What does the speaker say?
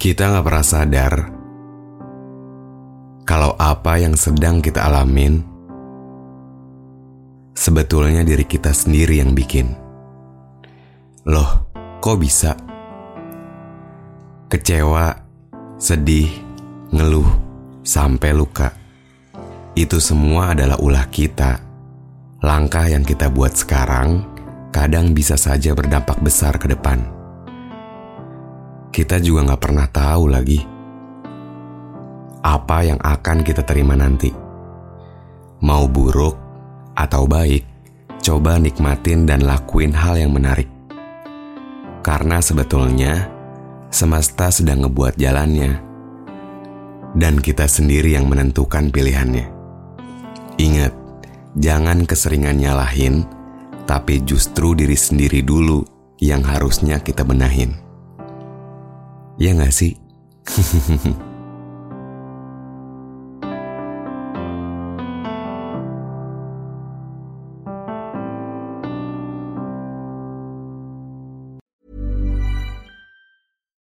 Kita nggak pernah sadar kalau apa yang sedang kita alamin sebetulnya diri kita sendiri yang bikin. Loh, kok bisa? Kecewa, sedih, ngeluh, sampai luka. Itu semua adalah ulah kita. Langkah yang kita buat sekarang kadang bisa saja berdampak besar ke depan. Kita juga nggak pernah tahu lagi apa yang akan kita terima nanti. Mau buruk atau baik, coba nikmatin dan lakuin hal yang menarik. Karena sebetulnya semesta sedang ngebuat jalannya, dan kita sendiri yang menentukan pilihannya. Ingat, jangan keseringan nyalahin, tapi justru diri sendiri dulu yang harusnya kita benahin. Ya nggak sih?